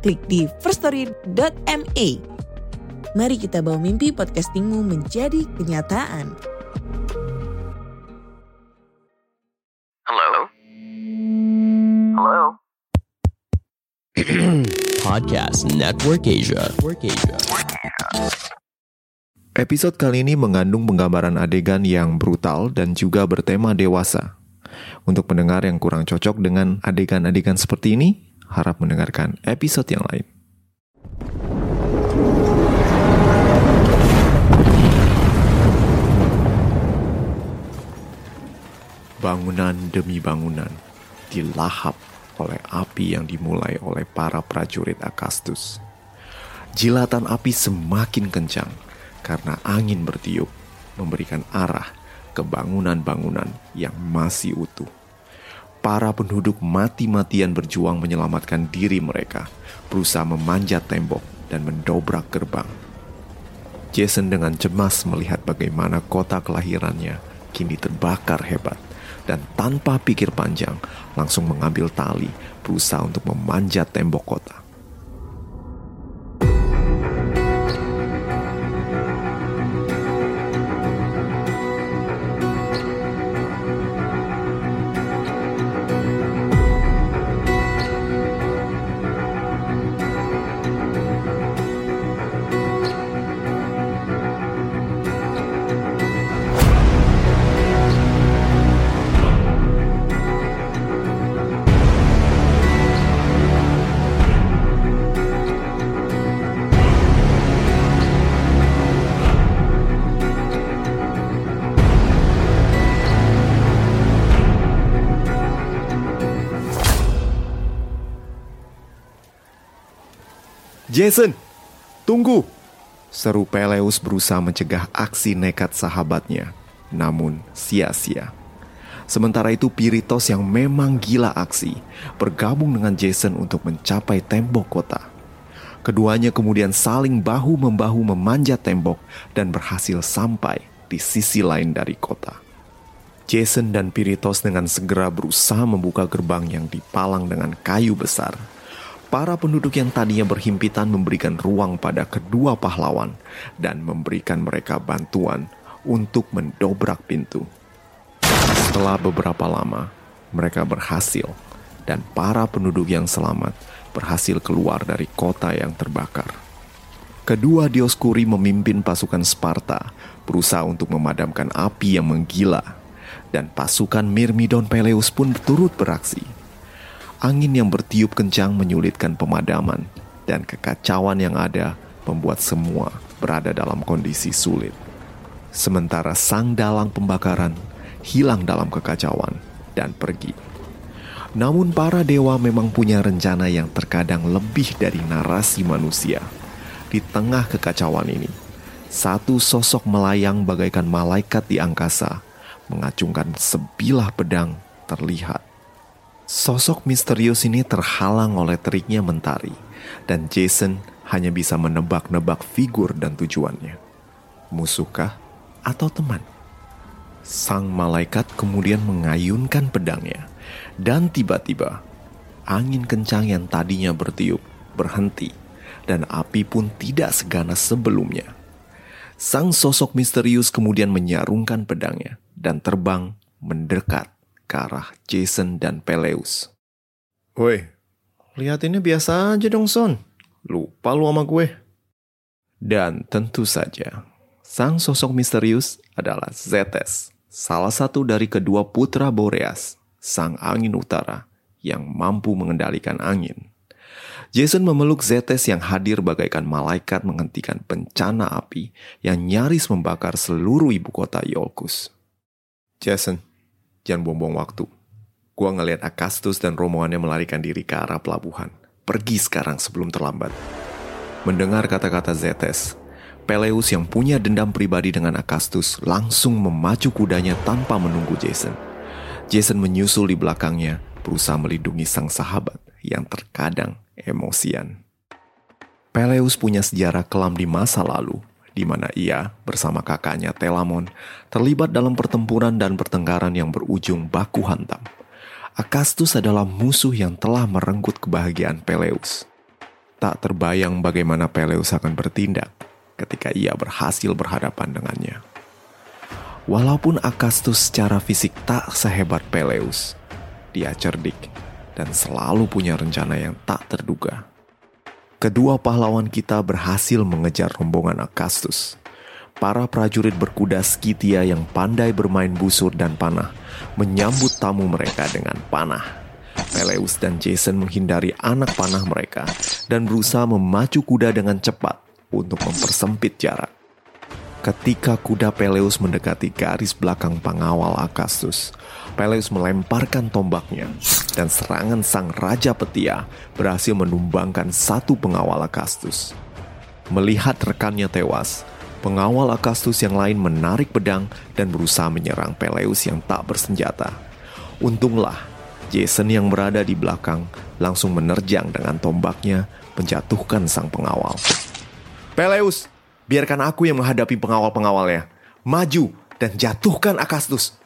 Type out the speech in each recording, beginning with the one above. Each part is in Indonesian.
klik di firststory.me. Mari kita bawa mimpi podcastingmu menjadi kenyataan. Hello? Hello? Podcast Network Asia. Network Asia. Episode kali ini mengandung penggambaran adegan yang brutal dan juga bertema dewasa. Untuk pendengar yang kurang cocok dengan adegan-adegan seperti ini, harap mendengarkan episode yang lain. Bangunan demi bangunan dilahap oleh api yang dimulai oleh para prajurit Akastus. Jilatan api semakin kencang karena angin bertiup, memberikan arah ke bangunan-bangunan yang masih utuh. Para penduduk mati-matian berjuang menyelamatkan diri mereka, berusaha memanjat tembok dan mendobrak gerbang. Jason dengan cemas melihat bagaimana kota kelahirannya kini terbakar hebat dan tanpa pikir panjang langsung mengambil tali berusaha untuk memanjat tembok kota. Jason, tunggu! Seru Peleus berusaha mencegah aksi nekat sahabatnya, namun sia-sia. Sementara itu Piritos yang memang gila aksi bergabung dengan Jason untuk mencapai tembok kota. Keduanya kemudian saling bahu-membahu memanjat tembok dan berhasil sampai di sisi lain dari kota. Jason dan Piritos dengan segera berusaha membuka gerbang yang dipalang dengan kayu besar para penduduk yang tadinya berhimpitan memberikan ruang pada kedua pahlawan dan memberikan mereka bantuan untuk mendobrak pintu. Setelah beberapa lama, mereka berhasil dan para penduduk yang selamat berhasil keluar dari kota yang terbakar. Kedua Dioskuri memimpin pasukan Sparta berusaha untuk memadamkan api yang menggila dan pasukan Myrmidon Peleus pun turut beraksi Angin yang bertiup kencang menyulitkan pemadaman, dan kekacauan yang ada membuat semua berada dalam kondisi sulit. Sementara sang dalang pembakaran hilang dalam kekacauan dan pergi. Namun para dewa memang punya rencana yang terkadang lebih dari narasi manusia. Di tengah kekacauan ini, satu sosok melayang bagaikan malaikat di angkasa, mengacungkan sebilah pedang terlihat Sosok misterius ini terhalang oleh teriknya mentari, dan Jason hanya bisa menebak-nebak figur dan tujuannya. Musuhkah atau teman? Sang malaikat kemudian mengayunkan pedangnya, dan tiba-tiba angin kencang yang tadinya bertiup berhenti, dan api pun tidak seganas sebelumnya. Sang sosok misterius kemudian menyarungkan pedangnya dan terbang mendekat ke arah Jason dan Peleus. Woi, lihat ini biasa aja dong Son. Lupa lu sama gue. Dan tentu saja, sang sosok misterius adalah Zetes, salah satu dari kedua putra Boreas, sang angin utara yang mampu mengendalikan angin. Jason memeluk Zetes yang hadir bagaikan malaikat menghentikan bencana api yang nyaris membakar seluruh ibu kota Yolkus. Jason, Jangan buang-buang waktu. Gua ngelihat Akastus dan rombongannya melarikan diri ke arah pelabuhan. pergi sekarang sebelum terlambat. Mendengar kata-kata Zetes, Peleus yang punya dendam pribadi dengan Akastus langsung memacu kudanya tanpa menunggu Jason. Jason menyusul di belakangnya, berusaha melindungi sang sahabat yang terkadang emosian. Peleus punya sejarah kelam di masa lalu, di mana ia bersama kakaknya Telamon terlibat dalam pertempuran dan pertengkaran yang berujung baku hantam. Akastus adalah musuh yang telah merenggut kebahagiaan Peleus. Tak terbayang bagaimana Peleus akan bertindak ketika ia berhasil berhadapan dengannya. Walaupun Akastus secara fisik tak sehebat Peleus, dia cerdik dan selalu punya rencana yang tak terduga. Kedua pahlawan kita berhasil mengejar rombongan Akastus. Para prajurit berkuda Skitia yang pandai bermain busur dan panah menyambut tamu mereka dengan panah. Peleus dan Jason menghindari anak panah mereka dan berusaha memacu kuda dengan cepat untuk mempersempit jarak. Ketika kuda Peleus mendekati garis belakang pengawal Akastus, Peleus melemparkan tombaknya dan serangan sang Raja Petia berhasil menumbangkan satu pengawal Akastus. Melihat rekannya tewas, pengawal Akastus yang lain menarik pedang dan berusaha menyerang Peleus yang tak bersenjata. Untunglah, Jason yang berada di belakang langsung menerjang dengan tombaknya menjatuhkan sang pengawal. Peleus, biarkan aku yang menghadapi pengawal-pengawalnya. Maju dan jatuhkan Akastus.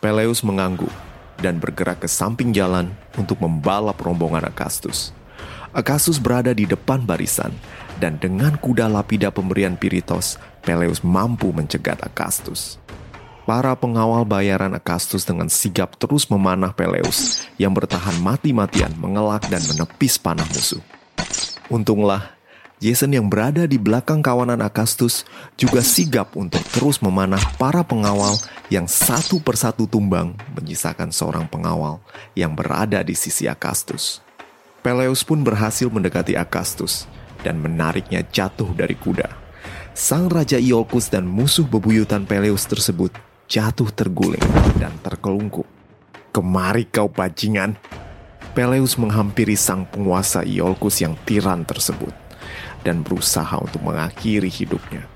Peleus mengangguk dan bergerak ke samping jalan untuk membalap rombongan Akastus. Akastus berada di depan barisan, dan dengan kuda lapida pemberian Piritos, Peleus mampu mencegat Akastus. Para pengawal bayaran Akastus dengan sigap terus memanah Peleus yang bertahan mati-matian mengelak dan menepis panah musuh. Untunglah Jason yang berada di belakang kawanan Akastus juga sigap untuk terus memanah para pengawal yang satu persatu tumbang menyisakan seorang pengawal yang berada di sisi Akastus. Peleus pun berhasil mendekati Akastus dan menariknya jatuh dari kuda. Sang Raja Iolcus dan musuh bebuyutan Peleus tersebut jatuh terguling dan terkelungkup. Kemari kau bajingan! Peleus menghampiri sang penguasa Iolcus yang tiran tersebut dan berusaha untuk mengakhiri hidupnya.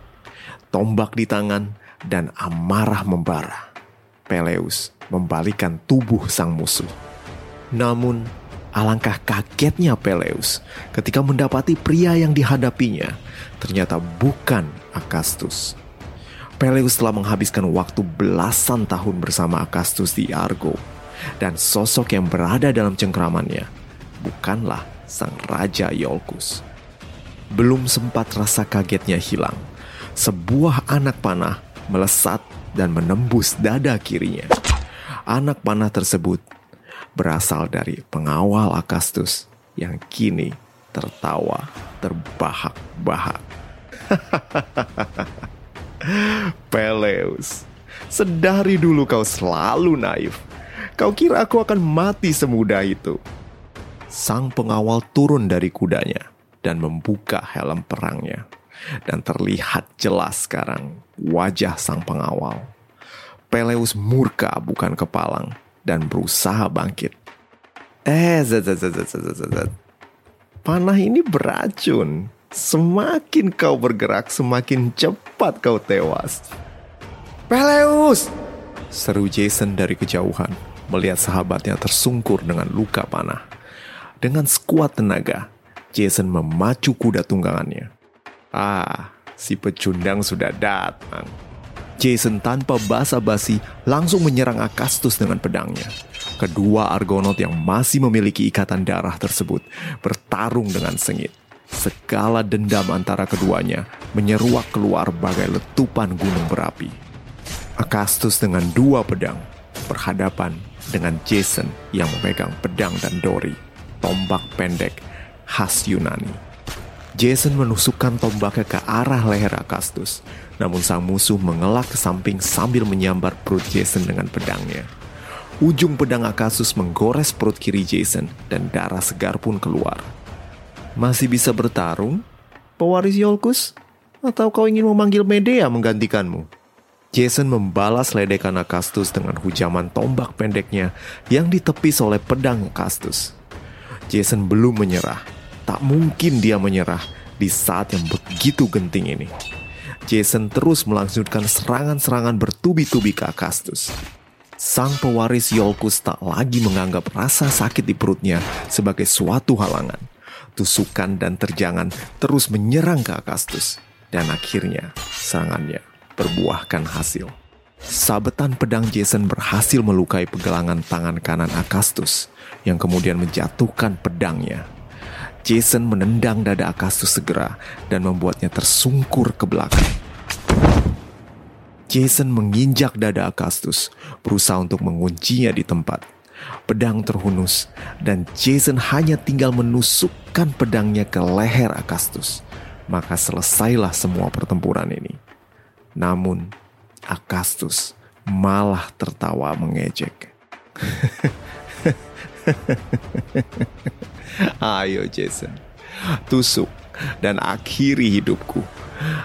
Tombak di tangan dan amarah membara. Peleus membalikan tubuh sang musuh. Namun, alangkah kagetnya Peleus ketika mendapati pria yang dihadapinya ternyata bukan Akastus. Peleus telah menghabiskan waktu belasan tahun bersama Akastus di Argo, dan sosok yang berada dalam cengkramannya bukanlah sang Raja Iolcus. Belum sempat rasa kagetnya hilang, sebuah anak panah melesat dan menembus dada kirinya. Anak panah tersebut berasal dari pengawal Akastus yang kini tertawa terbahak-bahak. Peleus, sedari dulu kau selalu naif. Kau kira aku akan mati semudah itu. Sang pengawal turun dari kudanya dan membuka helm perangnya. Dan terlihat jelas sekarang wajah sang pengawal. Peleus murka bukan kepalang dan berusaha bangkit. Eh, zat, zat, zat, zat, zat, zat. Panah ini beracun. Semakin kau bergerak, semakin cepat kau tewas. Peleus! Seru Jason dari kejauhan, melihat sahabatnya tersungkur dengan luka panah. Dengan sekuat tenaga, Jason memacu kuda tunggangannya. Ah, si pecundang sudah datang. Jason tanpa basa-basi langsung menyerang Akastus dengan pedangnya. Kedua Argonaut yang masih memiliki ikatan darah tersebut bertarung dengan sengit. Segala dendam antara keduanya menyeruak keluar bagai letupan gunung berapi. Akastus dengan dua pedang berhadapan dengan Jason yang memegang pedang dan dori, tombak pendek khas Yunani. Jason menusukkan tombaknya ke arah leher Akastus, namun sang musuh mengelak ke samping sambil menyambar perut Jason dengan pedangnya. Ujung pedang Akastus menggores perut kiri Jason dan darah segar pun keluar. Masih bisa bertarung? Pewaris Yolkus? Atau kau ingin memanggil Medea menggantikanmu? Jason membalas ledekan Akastus dengan hujaman tombak pendeknya yang ditepis oleh pedang Akastus. Jason belum menyerah Tak mungkin dia menyerah di saat yang begitu genting ini. Jason terus melanjutkan serangan-serangan bertubi-tubi ke Akastus. Sang pewaris Yolkus tak lagi menganggap rasa sakit di perutnya sebagai suatu halangan. Tusukan dan terjangan terus menyerang ke Akastus. Dan akhirnya serangannya berbuahkan hasil. Sabetan pedang Jason berhasil melukai pegelangan tangan kanan Akastus yang kemudian menjatuhkan pedangnya. Jason menendang dada Akastus segera dan membuatnya tersungkur ke belakang. Jason menginjak dada Akastus, berusaha untuk menguncinya di tempat. Pedang terhunus dan Jason hanya tinggal menusukkan pedangnya ke leher Akastus. Maka selesailah semua pertempuran ini. Namun, Akastus malah tertawa mengejek. Ayo Jason, tusuk dan akhiri hidupku.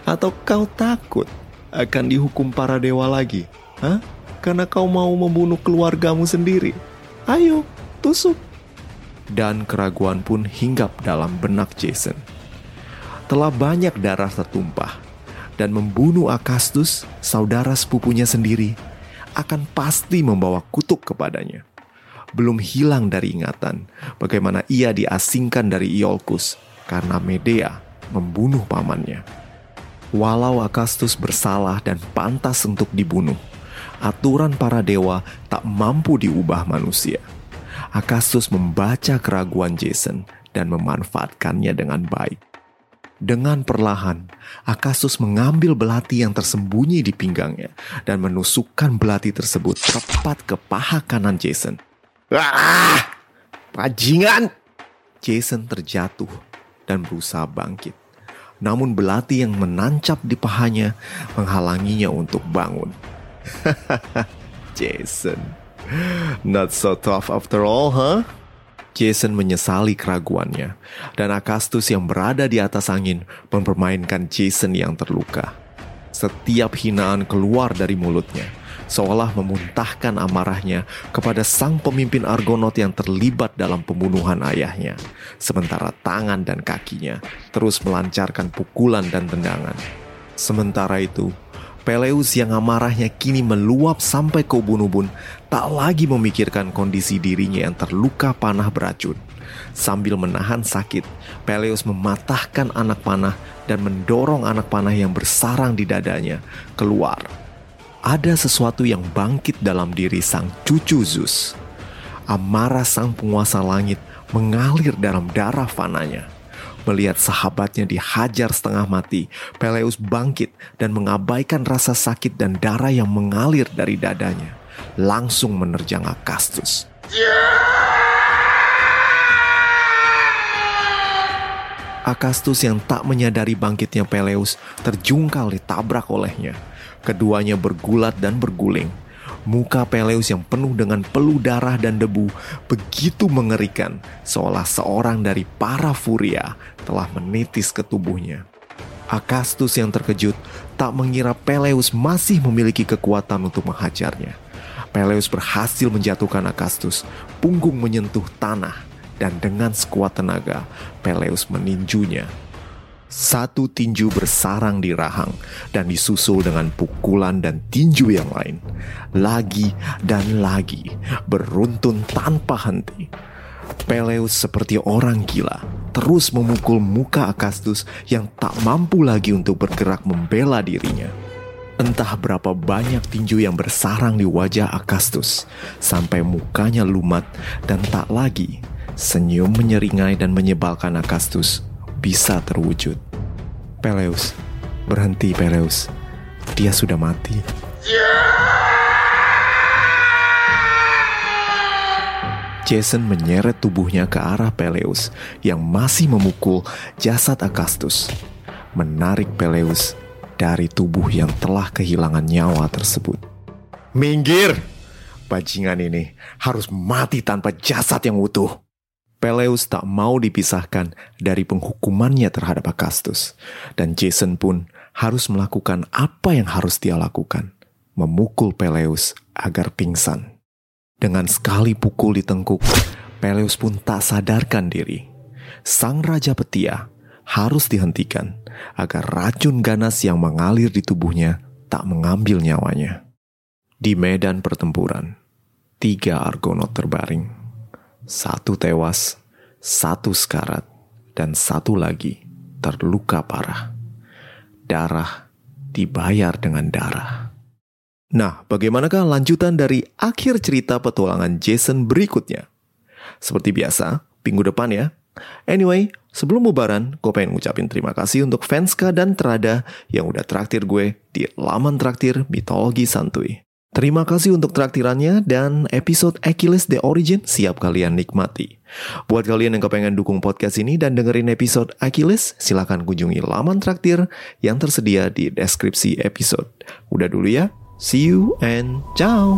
Atau kau takut akan dihukum para dewa lagi? Hah? Karena kau mau membunuh keluargamu sendiri. Ayo, tusuk. Dan keraguan pun hinggap dalam benak Jason. Telah banyak darah tertumpah dan membunuh Akastus, saudara sepupunya sendiri, akan pasti membawa kutuk kepadanya belum hilang dari ingatan bagaimana ia diasingkan dari Iolcus karena Medea membunuh pamannya. Walau Akastus bersalah dan pantas untuk dibunuh, aturan para dewa tak mampu diubah manusia. Akastus membaca keraguan Jason dan memanfaatkannya dengan baik. Dengan perlahan, Akastus mengambil belati yang tersembunyi di pinggangnya dan menusukkan belati tersebut tepat ke paha kanan Jason. Ah, bajingan! Jason terjatuh dan berusaha bangkit. Namun belati yang menancap di pahanya menghalanginya untuk bangun. Jason, not so tough after all, huh? Jason menyesali keraguannya, dan Akastus yang berada di atas angin mempermainkan Jason yang terluka. Setiap hinaan keluar dari mulutnya, seolah memuntahkan amarahnya kepada sang pemimpin Argonaut yang terlibat dalam pembunuhan ayahnya, sementara tangan dan kakinya terus melancarkan pukulan dan tendangan. Sementara itu, Peleus yang amarahnya kini meluap sampai ke ubun-ubun tak lagi memikirkan kondisi dirinya yang terluka panah beracun. Sambil menahan sakit, Peleus mematahkan anak panah dan mendorong anak panah yang bersarang di dadanya keluar ada sesuatu yang bangkit dalam diri sang cucu Zeus. Amarah sang penguasa langit mengalir dalam darah fananya. Melihat sahabatnya dihajar setengah mati, Peleus bangkit dan mengabaikan rasa sakit dan darah yang mengalir dari dadanya. Langsung menerjang Akastus. Akastus yang tak menyadari bangkitnya Peleus terjungkal ditabrak olehnya. Keduanya bergulat dan berguling. Muka Peleus yang penuh dengan peluh darah dan debu begitu mengerikan, seolah seorang dari para furia telah menitis ke tubuhnya. Akastus yang terkejut tak mengira Peleus masih memiliki kekuatan untuk menghajarnya. Peleus berhasil menjatuhkan Akastus, punggung menyentuh tanah, dan dengan sekuat tenaga, Peleus meninjunya satu tinju bersarang di rahang dan disusul dengan pukulan dan tinju yang lain. Lagi dan lagi, beruntun tanpa henti. Peleus seperti orang gila, terus memukul muka Akastus yang tak mampu lagi untuk bergerak membela dirinya. Entah berapa banyak tinju yang bersarang di wajah Akastus, sampai mukanya lumat dan tak lagi senyum menyeringai dan menyebalkan Akastus bisa terwujud. Peleus, berhenti Peleus. Dia sudah mati. Jason menyeret tubuhnya ke arah Peleus yang masih memukul jasad Akastus. Menarik Peleus dari tubuh yang telah kehilangan nyawa tersebut. Minggir! Bajingan ini harus mati tanpa jasad yang utuh. Peleus tak mau dipisahkan dari penghukumannya terhadap Akastus. Dan Jason pun harus melakukan apa yang harus dia lakukan. Memukul Peleus agar pingsan. Dengan sekali pukul di tengkuk, Peleus pun tak sadarkan diri. sang raja petia harus dihentikan agar racun ganas yang mengalir di tubuhnya tak mengambil nyawanya. Di medan pertempuran, tiga Argonaut terbaring. Satu tewas, satu sekarat, dan satu lagi terluka parah. Darah dibayar dengan darah. Nah, bagaimanakah lanjutan dari akhir cerita petualangan Jason berikutnya? Seperti biasa, minggu depan ya. Anyway, sebelum bubaran, gue pengen ngucapin terima kasih untuk Fanska dan Trada yang udah traktir gue di laman traktir mitologi santuy. Terima kasih untuk traktirannya dan episode Achilles The Origin siap kalian nikmati. Buat kalian yang kepengen dukung podcast ini dan dengerin episode Achilles, silahkan kunjungi laman traktir yang tersedia di deskripsi episode. Udah dulu ya, see you and ciao!